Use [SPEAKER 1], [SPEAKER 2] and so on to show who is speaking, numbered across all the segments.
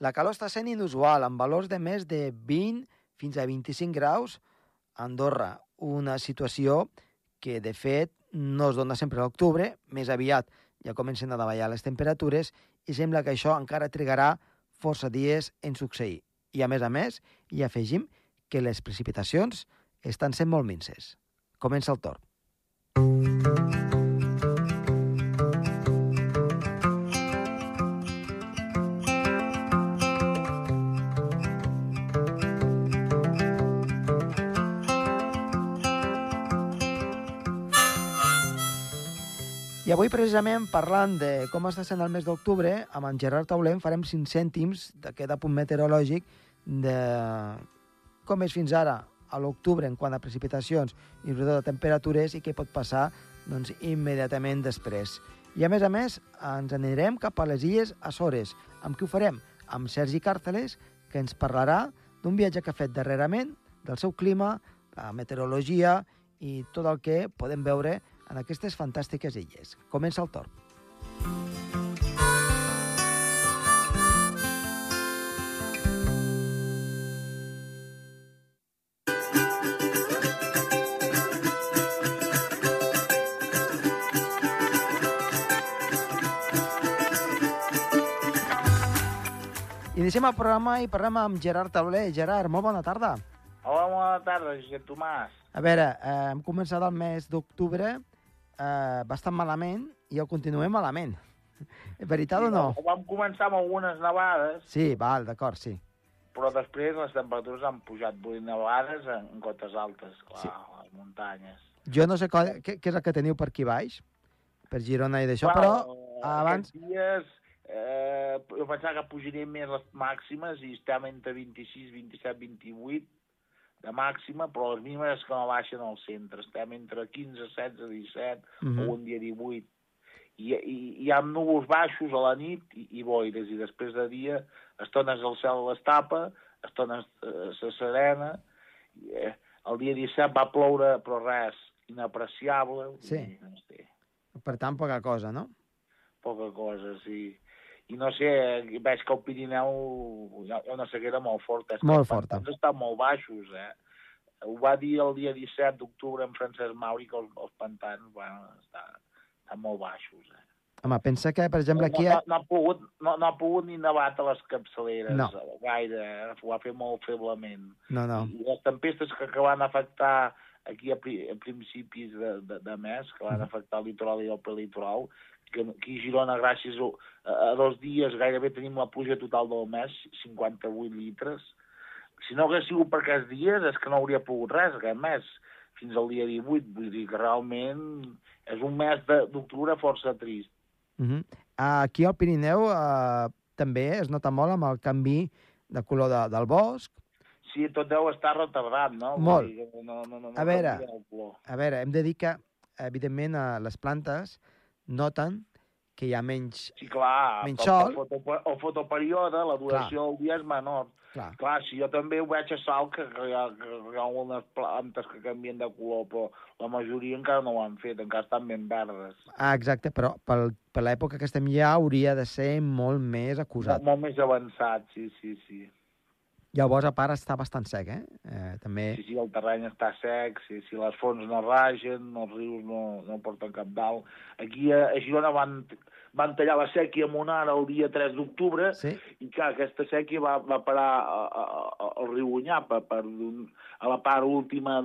[SPEAKER 1] La calor està sent inusual, amb valors de més de 20 fins a 25 graus a Andorra. Una situació que, de fet, no es dona sempre a l'octubre, més aviat ja comencen a davallar les temperatures i sembla que això encara trigarà força dies en succeir. I, a més a més, hi afegim que les precipitacions estan sent molt minces. Comença el torn. I avui, precisament, parlant de com està sent el mes d'octubre, amb en Gerard Taulem farem 5 cèntims d'aquest apunt meteorològic de com és fins ara a l'octubre en quant a precipitacions i sobretot de temperatures i què pot passar doncs, immediatament després. I a més a més ens anirem cap a les illes Açores. Amb qui ho farem? Amb Sergi Càrteles, que ens parlarà d'un viatge que ha fet darrerament, del seu clima, la meteorologia i tot el que podem veure en aquestes fantàstiques illes. Comença el torn. Iniciem el programa i parlem amb Gerard Tauler. Gerard, molt bona tarda.
[SPEAKER 2] Hola, bona tarda, Josep Tomàs.
[SPEAKER 1] A veure, eh, hem començat el mes d'octubre eh, bastant malament i el continuem malament. És veritat o no?
[SPEAKER 2] Vam començar amb algunes nevades,
[SPEAKER 1] Sí, val, d'acord, sí.
[SPEAKER 2] però després les temperatures han pujat. Vull dir, nevades en cotes altes, clar,
[SPEAKER 1] Sí.
[SPEAKER 2] sí. a les muntanyes.
[SPEAKER 1] Jo no sé co- què, què és el que teniu per aquí baix, per Girona i d'això, però
[SPEAKER 2] eh,
[SPEAKER 1] abans...
[SPEAKER 2] Dies eh, jo pensava que pujarien més les màximes i estem entre 26, 27, 28 de màxima, però les mínimes que no baixen al centre. Estem entre 15, 16, 17,
[SPEAKER 1] Mhm.
[SPEAKER 2] algun dia 18. I, i, hi ha núvols baixos a la nit i, i boires, i després de dia estones el cel les tapa, estones eh, se serena, i, eh, el dia 17 va ploure, però res, inapreciable,
[SPEAKER 1] Sí.
[SPEAKER 2] dir, no sé,
[SPEAKER 1] Per tant, poca cosa, no?
[SPEAKER 2] poca cosa, sí. I no sé, veig que al Pirineu hi ha una sequera molt forta. És
[SPEAKER 1] Molt
[SPEAKER 2] els
[SPEAKER 1] forta.
[SPEAKER 2] pantans estan molt baixos, eh? Ho va dir el dia 17 d'octubre en Francesc Mauri que els, els pantans bueno, estan, estan molt baixos. Eh?
[SPEAKER 1] Home, pensa que, per exemple, aquí...
[SPEAKER 2] no, no, no, ha pogut, no, no ha pogut ni nevat a les capçaleres
[SPEAKER 1] No.
[SPEAKER 2] gaire, eh? ho ha fet molt feblement.
[SPEAKER 1] No, no.
[SPEAKER 2] I les tempestes que, que van afectar aquí a, pri, a principis de, de, de mes, que van afectar el litoral i el prelitoral, que aquí a Girona, gràcies a, a dos dies, gairebé tenim la pluja total del mes, 58 litres. Si no hagués sigut per aquests dies, és que no hauria pogut res aquest mes, fins al dia 18. Vull dir que realment és un mes de- d'octubre força trist.
[SPEAKER 1] Uh -huh. Aquí al Pirineu eh, també es nota molt amb el canvi de color de, del bosc.
[SPEAKER 2] Sí, tot deu estar retardat, no?
[SPEAKER 1] Molt.
[SPEAKER 2] No, no, no, no
[SPEAKER 1] A veure. A veure, hem de dir que, evidentment, eh, les plantes noten que hi ha menys...
[SPEAKER 2] Sí, clar,
[SPEAKER 1] Menys sol.
[SPEAKER 2] El, fotope el fotoperíode, la duració del dia és menor.
[SPEAKER 1] Clar,
[SPEAKER 2] Clar, si jo també ho veig a Salt, que, que, hi ha, que hi ha algunes plantes que canvien de color, però la majoria encara no ho han fet, encara estan ben verdes.
[SPEAKER 1] ah, exacte, però pel, per l'època que estem ja hauria de ser molt més acusat.
[SPEAKER 2] Molt, molt més avançat, sí, sí, sí.
[SPEAKER 1] Bosc, a part, està bastant sec, eh? eh també...
[SPEAKER 2] Sí, sí, el terreny està sec, sí, sí, les fonts no ragen, els rius no, no porten cap dalt. Aquí a, a Girona van, van tallar la sèquia Monara el dia 3 d'octubre,
[SPEAKER 1] Sí?
[SPEAKER 2] i clar, aquesta sèquia va, va parar a, a, a, al riu Unyà, per, un, a la part última,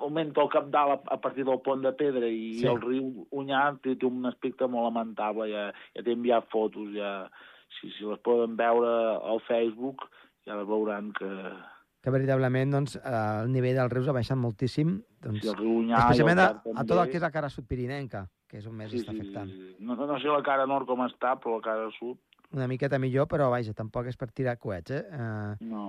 [SPEAKER 2] augmenta el cap dalt a, a partir del pont de pedra, i
[SPEAKER 1] Sí.
[SPEAKER 2] sí. el riu Unyà té, té un aspecte molt lamentable, ja, ja t'he enviat fotos, ja, si, si les poden veure al Facebook, ja veuran que
[SPEAKER 1] Que veritablement, doncs, eh, el nivell dels rius ha baixat moltíssim, doncs,
[SPEAKER 2] el riu Unyà...
[SPEAKER 1] especialment a, a tot el que és la cara sud-pirinenca, que és on més
[SPEAKER 2] sí,
[SPEAKER 1] està
[SPEAKER 2] sí,
[SPEAKER 1] afectant.
[SPEAKER 2] sí, sí. No, no sé la cara nord com està, però la cara sud,
[SPEAKER 1] Una miqueta millor, però, vaja, tampoc és per tirar coets, eh? eh
[SPEAKER 2] no.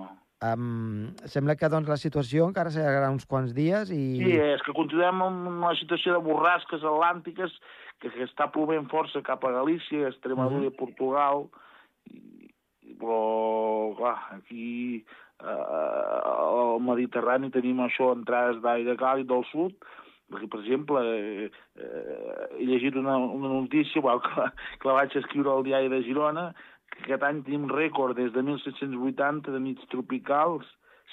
[SPEAKER 1] um, sembla que, doncs, la situació encara s'allargarà uns quants dies i...
[SPEAKER 2] Sí, és que continuem en una situació de borrasques atlàntiques que, que està plovent força cap a Galícia, Extremadura
[SPEAKER 1] Mhm.
[SPEAKER 2] i Portugal, i, i- però, clar, aquí eh, al Mediterrani tenim això, entrades d'aire càlid del sud, perquè, per exemple, eh, eh, he llegit una, una notícia bueno, que, que la vaig escriure al diari de Girona, que aquest any tenim rècord des de 1780 de nits tropicals,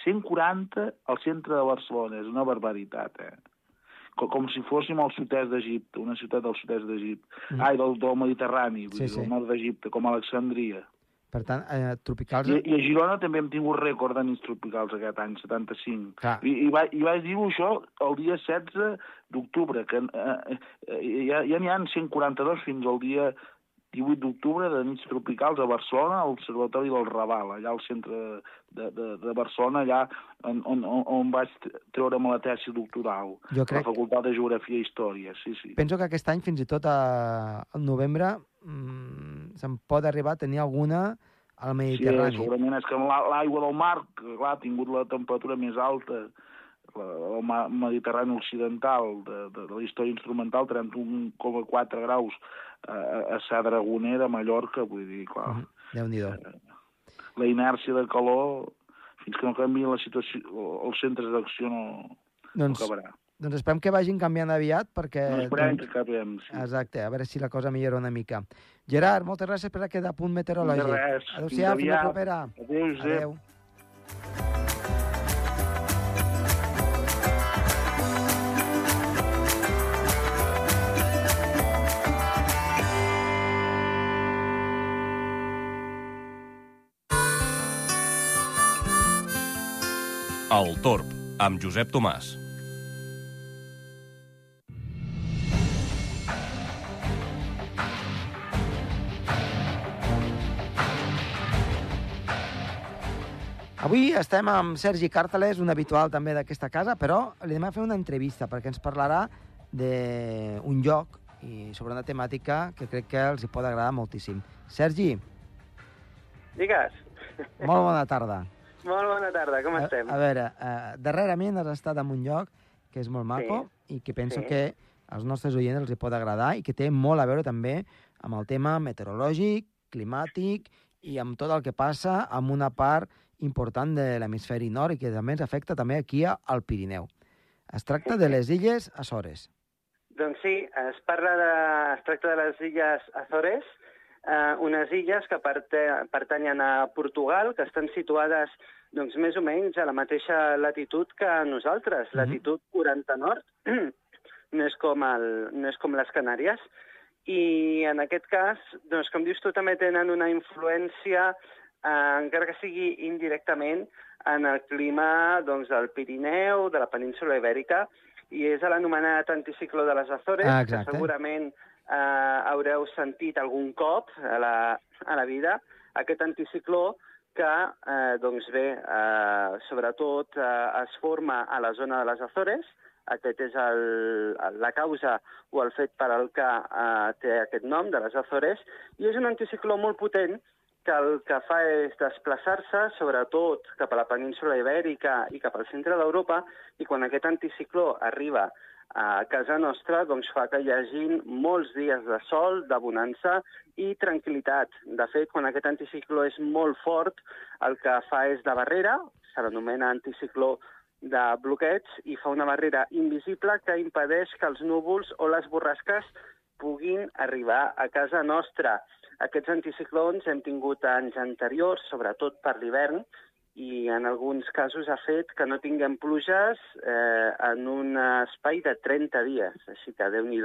[SPEAKER 2] 140 al centre de Barcelona, és una barbaritat, eh? Com, com si fóssim al sud-est d'Egipte, una ciutat del sud-est d'Egipte. Mm. Ai, del, del Mediterrani,
[SPEAKER 1] Sí,
[SPEAKER 2] sí. del nord d'Egipte, com Alexandria.
[SPEAKER 1] Per tant, eh, tropicals...
[SPEAKER 2] I, I a Girona també hem tingut rècord de nits tropicals aquest any, 75.
[SPEAKER 1] Clar.
[SPEAKER 2] I, i, va, i vaig dir-ho això el dia 16 d'octubre, que eh, eh, ja ja n'hi ha 142 fins al dia 18 d'octubre de nits tropicals a Barcelona, a l'Observatori del Raval, allà al centre de, de, de Barcelona, allà on, on, on, vaig treure'm la tesi doctoral,
[SPEAKER 1] Jo
[SPEAKER 2] a
[SPEAKER 1] crec,
[SPEAKER 2] la Facultat de Geografia i Història, sí, sí.
[SPEAKER 1] penso que aquest any, fins i tot a, al novembre, mm, se'n pot arribar a tenir alguna al
[SPEAKER 2] Sí,
[SPEAKER 1] Mediterrani.
[SPEAKER 2] segurament és que l'a- l'aigua del mar, que clar, ha tingut la temperatura més alta, el Mediterrani occidental de, de, de la història instrumental, 31,4 graus a, a, Sa Dragonera, a Mallorca, vull dir, clar,
[SPEAKER 1] Mhm. Déu-n'hi-do.
[SPEAKER 2] la inèrcia de calor, fins que no canvi la situació, els centres d'acció no, no
[SPEAKER 1] Doncs,
[SPEAKER 2] acabarà.
[SPEAKER 1] doncs esperem que vagin canviant aviat, perquè...
[SPEAKER 2] No esperem
[SPEAKER 1] doncs,
[SPEAKER 2] que acabem, sí.
[SPEAKER 1] Exacte, a veure si la cosa millora una mica. Gerard, moltes gràcies per aquest apunt meteorològic.
[SPEAKER 2] De res,
[SPEAKER 1] Adéu-siau, fins la propera.
[SPEAKER 2] Adéu, Josep.
[SPEAKER 1] Adéu.
[SPEAKER 3] El Torb, amb Josep Tomàs.
[SPEAKER 1] Avui estem amb Sergi Càrteles, un habitual també d'aquesta casa, però li anem a fer una entrevista perquè ens parlarà d'un lloc i sobre una temàtica que crec que els hi pot agradar moltíssim. Sergi,
[SPEAKER 4] Digues.
[SPEAKER 1] molt bona tarda.
[SPEAKER 4] Molt bona tarda, com estem?
[SPEAKER 1] A, a veure, uh, darrerament has estat en un lloc que és molt maco i que penso
[SPEAKER 4] sí.
[SPEAKER 1] que als nostres oients els hi pot agradar i que té molt a veure també amb el tema meteorològic, climàtic i amb tot el que passa amb una part important de l'hemisferi nord i que també ens afecta també aquí al Pirineu. Es tracta de les illes Açores.
[SPEAKER 4] Doncs sí, es parla de... es tracta de les illes Azores, eh, unes illes que pertanyen a Portugal, que estan situades doncs, més o menys a la mateixa latitud que nosaltres,
[SPEAKER 1] Mhm.
[SPEAKER 4] latitud 40 nord, no és com, el, no és com les Canàries, i en aquest cas, doncs, com dius tu, també tenen una influència, eh, encara que sigui indirectament, en el clima doncs, del Pirineu, de la península Ibèrica, i és l'anomenat anticicló de les Azores,
[SPEAKER 1] Ah,
[SPEAKER 4] que segurament eh, haureu sentit algun cop a la, a la vida, aquest anticicló que, eh, doncs bé, eh, sobretot eh, es forma a la zona de les Azores, aquest és el, la causa o el fet per al que eh, té aquest nom, de les Azores, i és un anticicló molt potent que el que fa és desplaçar-se, sobretot cap a la península ibèrica i cap al centre d'Europa, i quan aquest anticicló arriba a casa nostra, doncs fa que hi hagin molts dies de sol, de bonança i tranquil·litat. De fet, quan aquest anticicló és molt fort, el que fa és de barrera, se l'anomena anticicló de bloqueig, i fa una barrera invisible que impedeix que els núvols o les borrasques puguin arribar a casa nostra. Aquests anticiclons hem tingut anys anteriors, sobretot per l'hivern, i en alguns casos ha fet que no tinguem pluges eh, en un espai de 30 dies. Així que, déu nhi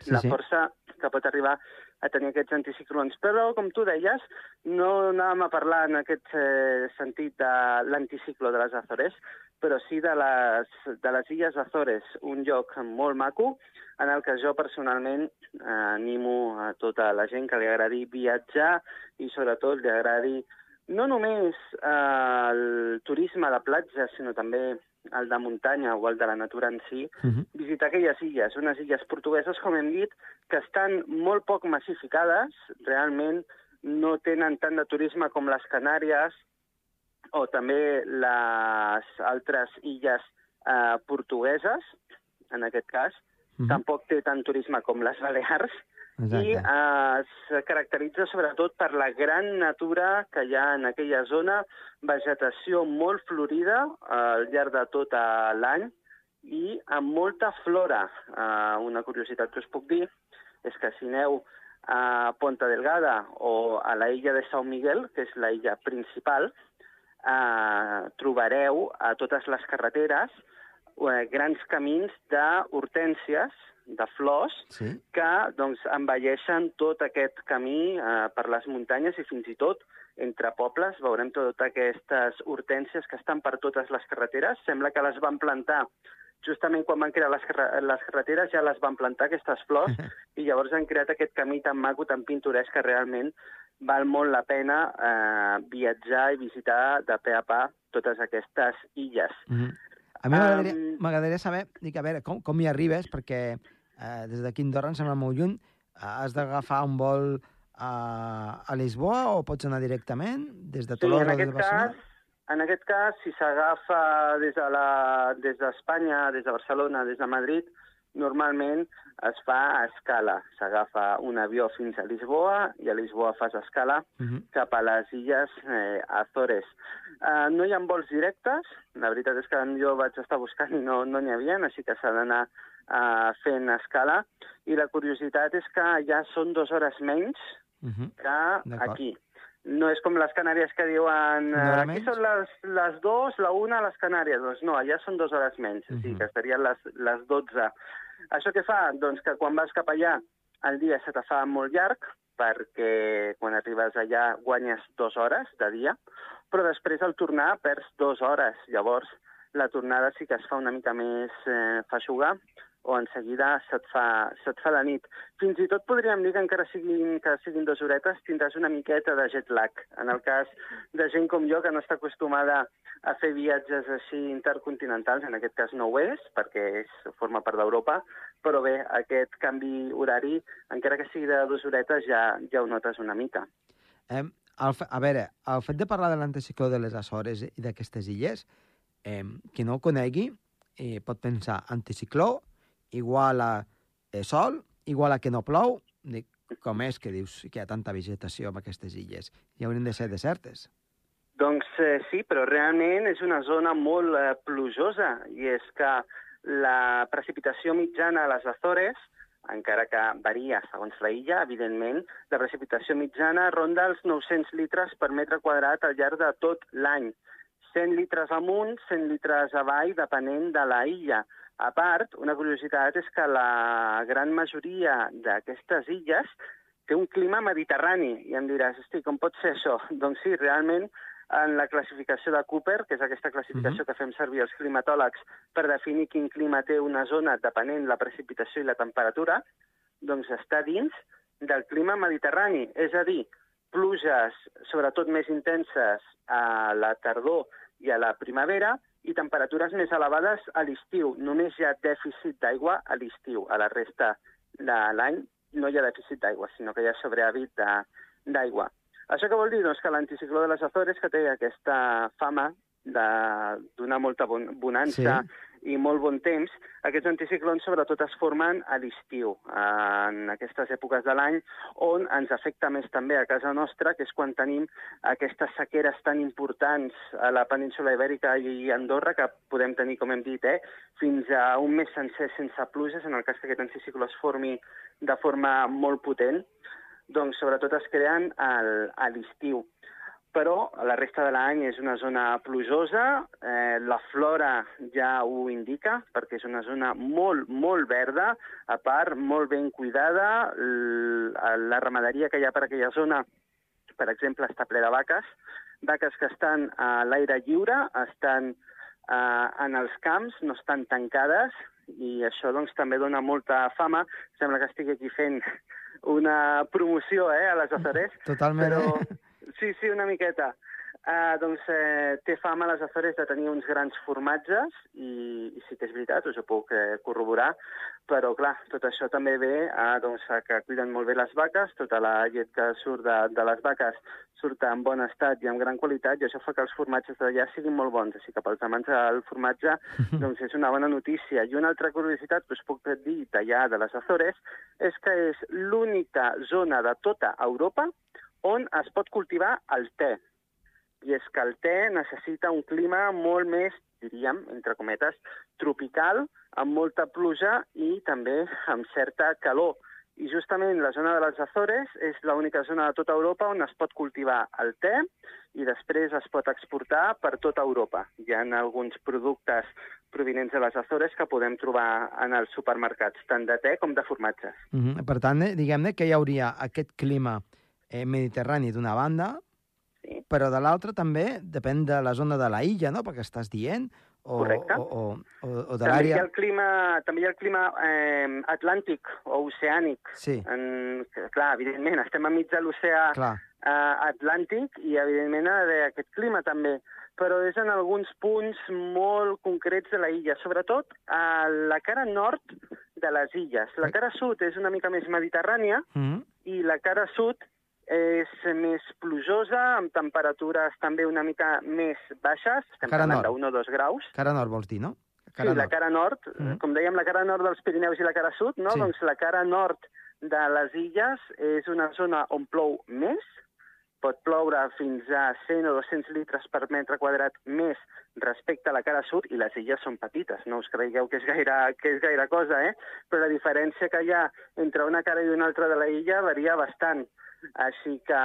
[SPEAKER 1] Sí,
[SPEAKER 4] la
[SPEAKER 1] sí.
[SPEAKER 4] força que pot arribar a tenir aquests anticiclons. Però, com tu deies, no anàvem a parlar en aquest eh, sentit de l'anticicló de les Azores, però sí de les, de les Illes Azores, un lloc molt maco en el que jo personalment eh, animo a tota la gent que li agradi viatjar i sobretot li agradi no només eh, el turisme de platja, sinó també el de muntanya o el de la natura en si,
[SPEAKER 1] Uh -huh.
[SPEAKER 4] visitar aquelles illes, unes illes portugueses, com hem dit, que estan molt poc massificades, realment no tenen tant de turisme com les Canàries o també les altres illes eh, portugueses, en aquest cas.
[SPEAKER 1] Uh -huh.
[SPEAKER 4] Tampoc té tant turisme com les Balears,
[SPEAKER 1] Exacte.
[SPEAKER 4] i eh, es caracteritza sobretot per la gran natura que hi ha en aquella zona, vegetació molt florida eh, al llarg de tot eh, l'any i amb molta flora. Eh, una curiositat que us puc dir és que si aneu a Ponta Delgada o a la illa de São Miguel, que és la illa principal, eh, trobareu a totes les carreteres eh, grans camins d'hortències, de flors,
[SPEAKER 1] Sí?
[SPEAKER 4] que doncs, envelleixen tot aquest camí eh, per les muntanyes i fins i tot entre pobles veurem totes aquestes hortències que estan per totes les carreteres. Sembla que les van plantar justament quan van crear les, les carreteres ja les van plantar, aquestes flors, i llavors han creat aquest camí tan maco, tan pintoresc, que realment val molt la pena eh, viatjar i visitar de pe a pa totes aquestes illes.
[SPEAKER 1] Mm -hmm. A mi m'agradaria
[SPEAKER 4] Um,
[SPEAKER 1] saber, dic, a veure, com, com hi arribes, perquè eh, des d'aquí Andorra em sembla molt lluny, eh, has d'agafar un vol a, a Lisboa o pots anar directament des de
[SPEAKER 4] Sí,
[SPEAKER 1] Tolosa
[SPEAKER 4] en
[SPEAKER 1] o des de
[SPEAKER 4] aquest cas,
[SPEAKER 1] Barcelona?
[SPEAKER 4] en aquest cas, si s'agafa des de la- des d'Espanya, de des de Barcelona, des de Madrid, normalment es fa a escala. S'agafa un avió fins a Lisboa i a Lisboa fas escala
[SPEAKER 1] Mm -hmm.
[SPEAKER 4] cap a les illes eh, Azores. Uh, no hi ha vols directes, la veritat és que jo vaig estar buscant i no no n'hi havia, així que s'ha d'anar uh, fent escala. I la curiositat és que ja són dues hores menys
[SPEAKER 1] Mm -hmm.
[SPEAKER 4] que
[SPEAKER 1] D'acord.
[SPEAKER 4] aquí. No és com les Canàries que diuen eh, aquí són les, les dues, la una a les Canàries. Doncs no, allà són dues hores menys, o sigui
[SPEAKER 1] Mhm.
[SPEAKER 4] que estarien les, les 12. Això què fa? Doncs que quan vas cap allà el dia se te fa molt llarg, perquè quan arribes allà guanyes dues hores de dia, però després al tornar perds dues hores. Llavors, la tornada sí que es fa una mica més eh, feixugar o en seguida se't fa, se't fa la nit. Fins i tot podríem dir que encara siguin, que siguin dues horetes tindràs una miqueta de jet lag. En el cas de gent com jo, que no està acostumada a fer viatges així intercontinentals, en aquest cas no ho és, perquè és, forma part d'Europa, però bé, aquest canvi horari, encara que sigui de dues horetes, ja, ja ho notes una mica.
[SPEAKER 1] Eh, el, a veure, el fet de parlar de l'anticicló de les Açores i d'aquestes illes, eh, qui no conegui eh, pot pensar anticicló igual a eh, sol, igual a que no plou, dic, com és que dius que hi ha tanta vegetació en aquestes illes? I haurien de ser desertes.
[SPEAKER 4] Doncs eh, sí, però realment és una zona molt eh, plujosa i és que la precipitació mitjana a les Azores, encara que varia segons la illa, evidentment, la precipitació mitjana ronda els 900 litres per metre quadrat al llarg de tot l'any. 100 litres amunt, 100 litres avall, depenent de la illa. A part, una curiositat és que la gran majoria d'aquestes illes té un clima mediterrani. I em diràs, hosti, com pot ser això? Doncs sí, realment, en la classificació de Cooper, que és aquesta classificació
[SPEAKER 1] Mhm.
[SPEAKER 4] que fem servir els climatòlegs per definir quin clima té una zona depenent la precipitació i la temperatura, doncs està dins del clima mediterrani. És a dir, pluges sobretot més intenses a la tardor i a la primavera i temperatures més elevades a l'estiu. Només hi ha dèficit d'aigua a l'estiu. A la resta de l'any no hi ha dèficit d'aigua, sinó que hi ha sobrehàbit de- d'aigua. Això què vol dir? Doncs que l'anticicló de les Azores, que té aquesta fama de donar molta bon, bonança i molt bon temps, aquests anticiclons sobretot es formen a l'estiu, en aquestes èpoques de l'any, on ens afecta més també a casa nostra, que és quan tenim aquestes sequeres tan importants a la península Ibèrica i Andorra, que podem tenir, com hem dit, eh, fins a un mes sencer sense pluges, en el cas que aquest anticicló es formi de forma molt potent, doncs sobretot es creen al, a l'estiu però la resta de l'any és una zona plujosa, eh, la flora ja ho indica, perquè és una zona molt, molt verda, a part, molt ben cuidada, L la ramaderia que hi ha per aquella zona, per exemple, està ple de vaques, vaques que estan a l'aire lliure, estan eh, en els camps, no estan tancades, i això doncs, també dona molta fama. Sembla que estigui aquí fent una promoció eh, a les Azores,
[SPEAKER 1] Totalment,
[SPEAKER 4] però
[SPEAKER 1] eh?
[SPEAKER 4] Sí, sí, una miqueta. Uh, doncs eh, té fama les Azores de tenir uns grans formatges i, i sí que és veritat, us ho puc eh, corroborar, però clar, tot això també ve a, doncs, a que cuiden molt bé les vaques, tota la llet que surt de, de les vaques surt en bon estat i amb gran qualitat i això fa que els formatges d'allà siguin molt bons, així que pels amants del formatge doncs és una bona notícia. I una altra curiositat que us puc dir d'allà de les Azores és que és l'única zona de tota Europa on es pot cultivar el te. I és que el te necessita un clima molt més, diríem, entre cometes, tropical, amb molta pluja i també amb certa calor. i justament la zona de les Azores és l'única zona de tota Europa on es pot cultivar el te i després es pot exportar per tota Europa. Hi ha alguns productes provinents de les Azores que podem trobar en els supermercats, tant de te com de formatges.
[SPEAKER 1] Mm -hmm. Per tant, eh, diguem-ne que hi hauria aquest clima mediterrani d'una banda,
[SPEAKER 4] Sí.
[SPEAKER 1] però de l'altra també depèn de la zona de la illa, no?, perquè estàs dient, o,
[SPEAKER 4] Correcte.
[SPEAKER 1] o, o, o, o de
[SPEAKER 4] També hi ha
[SPEAKER 1] l'àrea...
[SPEAKER 4] el clima, també hi ha el clima eh, atlàntic o oceànic.
[SPEAKER 1] Sí,
[SPEAKER 4] En, clar, evidentment, estem enmig de l'oceà eh, Atlàntic i, evidentment, ha aquest clima també, però és en alguns punts molt concrets de la illa, sobretot a la cara nord de les illes. La cara sud és una mica més mediterrània
[SPEAKER 1] Mm -hmm.
[SPEAKER 4] i la cara sud és més plujosa, amb temperatures també una mica més baixes, estem
[SPEAKER 1] Cara
[SPEAKER 4] parlant
[SPEAKER 1] nord.
[SPEAKER 4] d'un o dos graus.
[SPEAKER 1] Cara nord, vols dir, no?
[SPEAKER 4] Sí, la cara nord,
[SPEAKER 1] Mhm.
[SPEAKER 4] com dèiem, la cara nord dels Pirineus i la cara sud, no?
[SPEAKER 1] Sí.
[SPEAKER 4] Doncs la cara nord de les illes és una zona on plou més, pot ploure fins a 100 o 200 litres per metre quadrat més respecte a la cara sud, i les illes són petites, no us cregueu que és gaire, que és gaire cosa, eh? Però la diferència que hi ha entre una cara i una altra de la illa varia bastant. Així que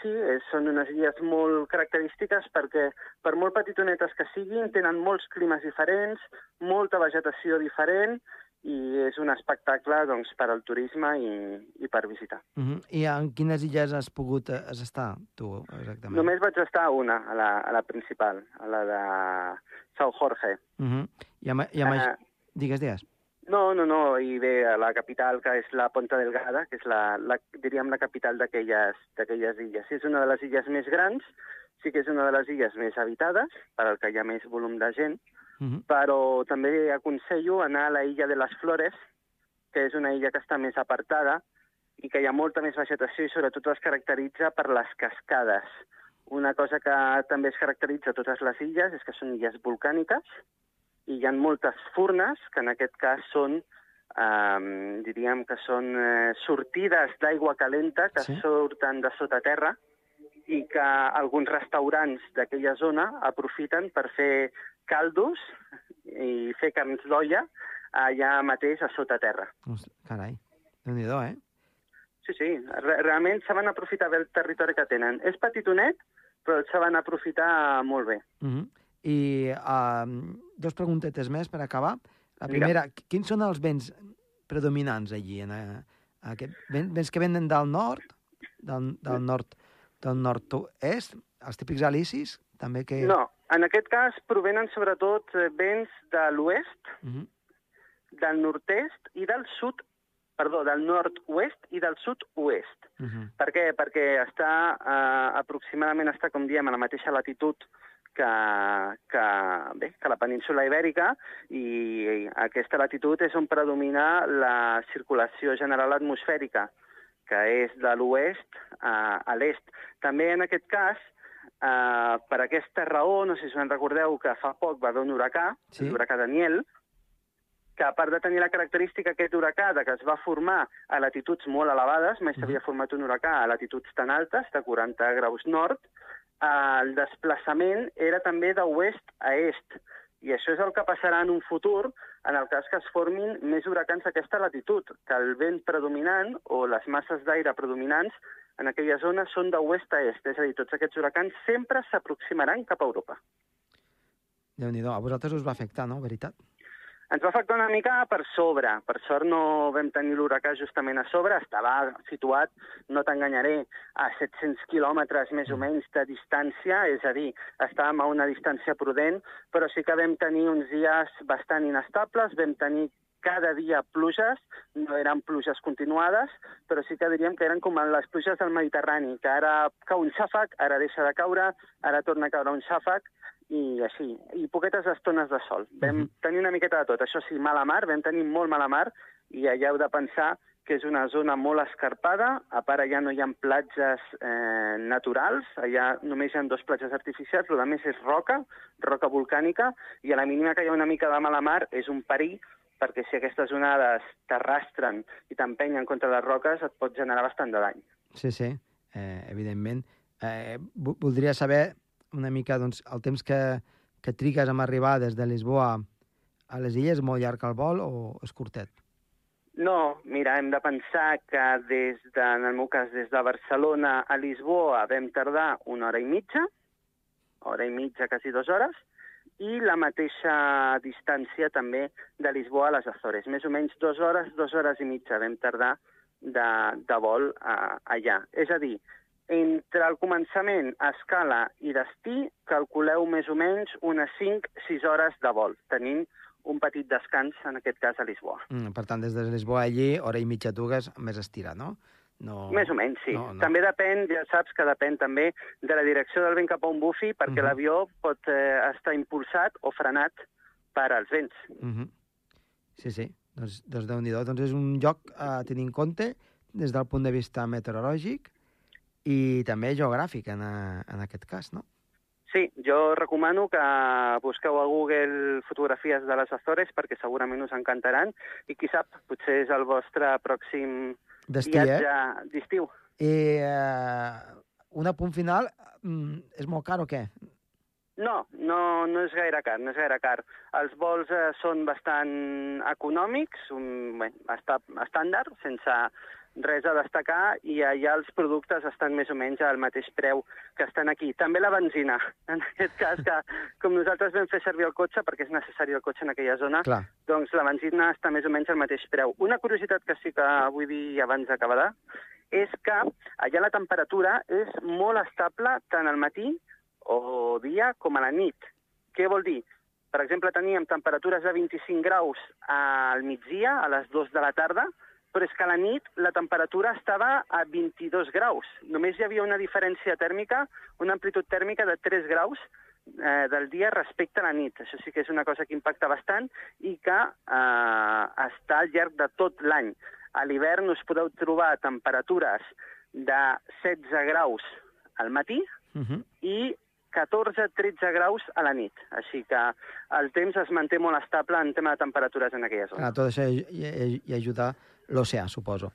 [SPEAKER 4] sí, són unes illes molt característiques perquè, per molt petitonetes que siguin, tenen molts climes diferents, molta vegetació diferent, i és un espectacle doncs, per al turisme i, i per visitar.
[SPEAKER 1] Mm -hmm. I en quines illes has pogut eh, has estar, tu, exactament?
[SPEAKER 4] Només vaig estar a una, a la, a la principal, a la de São Jorge.
[SPEAKER 1] Mm -hmm. I amb, i amb...
[SPEAKER 4] Eh,
[SPEAKER 1] Digues, digues.
[SPEAKER 4] No, no, no, i bé, a la capital, que és la Ponta Delgada, que és la, la diríem la capital d'aquelles illes. Sí, és una de les illes més grans, sí que és una de les illes més habitades, per al que hi ha més volum de gent,
[SPEAKER 1] Mm -hmm.
[SPEAKER 4] però també aconsello anar a la illa de les Flores, que és una illa que està més apartada i que hi ha molta més vegetació i sobretot es caracteritza per les cascades. Una cosa que també es caracteritza a totes les illes és que són illes volcàniques i hi ha moltes furnes, que en aquest cas són, eh, diríem que són eh, sortides d'aigua calenta que
[SPEAKER 1] Sí.
[SPEAKER 4] surten de sota terra i que alguns restaurants d'aquella zona aprofiten per fer caldos i fer carns d'olla allà mateix a sota terra.
[SPEAKER 1] Carai, déu nhi eh?
[SPEAKER 4] Sí, sí, re realment saben aprofitar bé el territori que tenen. És petitonet, però el saben aprofitar molt bé.
[SPEAKER 1] Mm -hmm. I uh, dos preguntetes més per acabar. La primera, qui- quins són els vents predominants allí? En, eh, aquest, ven- vents que venen del nord, del, del nord, del nord-est, els típics alicis, també que...
[SPEAKER 4] No, en aquest cas provenen sobretot eh, vents de l'oest,
[SPEAKER 1] Mm -hmm.
[SPEAKER 4] del nord-est i del sud, perdó, del nord-oest i del sud-oest.
[SPEAKER 1] Mm -hmm.
[SPEAKER 4] Per què? Perquè està eh, aproximadament està, com diem, a la mateixa latitud que, que, bé, que la península ibèrica i aquesta latitud és on predomina la circulació general atmosfèrica, que és de l'oest a, a l'est. També en aquest cas, eh, per aquesta raó, no sé si us en recordeu que fa poc va haver un huracà,
[SPEAKER 1] Sí.
[SPEAKER 4] l'huracà Daniel, que a part de tenir la característica aquest huracà de que es va formar a latituds molt elevades, mai s'havia format un huracà a latituds tan altes, de 40 graus nord, el desplaçament era també d'oest a est. I això és el que passarà en un futur en el cas que es formin més huracans a aquesta latitud, que el vent predominant o les masses d'aire predominants en aquella zona són d'oest a est, és a dir, tots aquests huracans sempre s'aproximaran cap a Europa.
[SPEAKER 1] déu nhi A vosaltres us va afectar, no? Veritat?
[SPEAKER 4] Ens va afectar una mica per sobre. Per sort no vam tenir l'huracà justament a sobre. Estava situat, no t'enganyaré, a 700 quilòmetres més o menys de distància, és a dir, estàvem a una distància prudent, però sí que vam tenir uns dies bastant inestables, vam tenir cada dia pluges, no eren pluges continuades, però sí que diríem que eren com les pluges del Mediterrani, que ara cau un xàfec, ara deixa de caure, ara torna a caure un xàfec, i així, i poquetes estones de sol. Vam uh -huh. tenir una miqueta de tot. Això sí, mala mar, vam tenir molt mala mar, i allà heu de pensar que és una zona molt escarpada, a part allà no hi ha platges eh, naturals, allà només hi ha dos platges artificials, el més és roca, roca volcànica, i a la mínima que hi ha una mica de mala mar és un perill, perquè si aquestes onades t'arrastren i t'empenyen contra les roques et pot generar bastant de dany.
[SPEAKER 1] Sí, sí, eh, evidentment. Eh, vo- voldria saber una mica doncs, el temps que, que trigues en arribar des de Lisboa a les illes, molt llarg el vol o és curtet?
[SPEAKER 4] No, mira, hem de pensar que des de, en el meu cas, des de Barcelona a Lisboa vam tardar una hora i mitja, hora i mitja, quasi dues hores, i la mateixa distància també de Lisboa a les Azores. Més o menys dues hores, dues hores i mitja vam tardar de, de vol a, allà. És a dir, entre el començament, escala i destí, calculeu més o menys unes 5-6 hores de vol, tenint un petit descans, en aquest cas, a Lisboa.
[SPEAKER 1] Mm, per tant, des de Lisboa allí, hora i mitja dues, més estirat, no? no...
[SPEAKER 4] Més o menys, sí.
[SPEAKER 1] No, no.
[SPEAKER 4] També depèn, ja saps que depèn també de la direcció del vent cap a on bufi, perquè
[SPEAKER 1] Mhm.
[SPEAKER 4] l'avió pot eh, estar impulsat o frenat per als vents.
[SPEAKER 1] Mm -hmm. Sí, sí. Doncs, doncs déu nhi Doncs és un lloc a tenir en compte des del punt de vista meteorològic i també geogràfic, en, a, en aquest cas, no?
[SPEAKER 4] Sí, jo recomano que busqueu a Google fotografies de les Azores perquè segurament us encantaran i qui sap, potser és el vostre pròxim
[SPEAKER 1] Destí,
[SPEAKER 4] viatge
[SPEAKER 1] eh?
[SPEAKER 4] d'estiu.
[SPEAKER 1] I eh, un apunt final, mm, és molt car o què?
[SPEAKER 4] No, no, no és gaire car, no és gaire car. Els vols eh, són bastant econòmics, un, bé, està, estàndard, sense res a destacar, i allà els productes estan més o menys al mateix preu que estan aquí. També la benzina, en aquest cas, que com nosaltres vam fer servir el cotxe, perquè és necessari el cotxe en aquella zona,
[SPEAKER 1] Clar.
[SPEAKER 4] doncs la benzina està més o menys al mateix preu. Una curiositat que sí que vull dir abans d'acabar és que allà la temperatura és molt estable tant al matí o dia com a la nit. Què vol dir? Per exemple, teníem temperatures de 25 graus al migdia, a les 2 de la tarda, però és que a la nit la temperatura estava a 22 graus. Només hi havia una diferència tèrmica, una amplitud tèrmica de 3 graus eh, del dia respecte a la nit. Això sí que és una cosa que impacta bastant i que eh, està al llarg de tot l'any. A l'hivern us podeu trobar temperatures de 16 graus al matí
[SPEAKER 1] Uh -huh.
[SPEAKER 4] i 14-13 graus a la nit. Així que el temps es manté molt estable en tema de temperatures en aquella zona.
[SPEAKER 1] Clar, tot això hi, hi, hi ajuda l'oceà, suposo.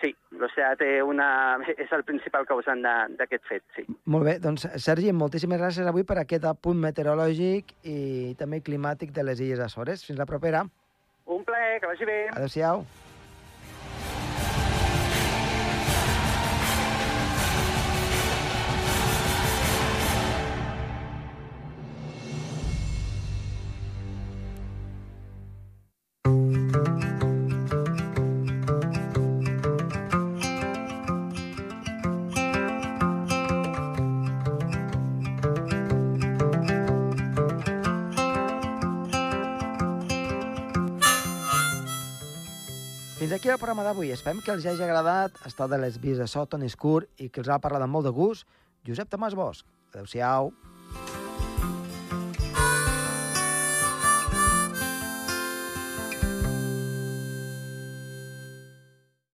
[SPEAKER 4] Sí, l'oceà té una... és el principal causant d'aquest fet, sí.
[SPEAKER 1] Molt bé, doncs, Sergi, moltíssimes gràcies avui per aquest apunt meteorològic i també climàtic de les Illes Açores. Fins la propera.
[SPEAKER 4] Un plaer, que vagi bé.
[SPEAKER 1] Adéu-siau. El programa d'avui. Esperem que els hagi agradat estar de les vies de so, Toni Escur, i que els ha parlat amb molt de gust Josep Tomàs Bosch. Adéu-siau.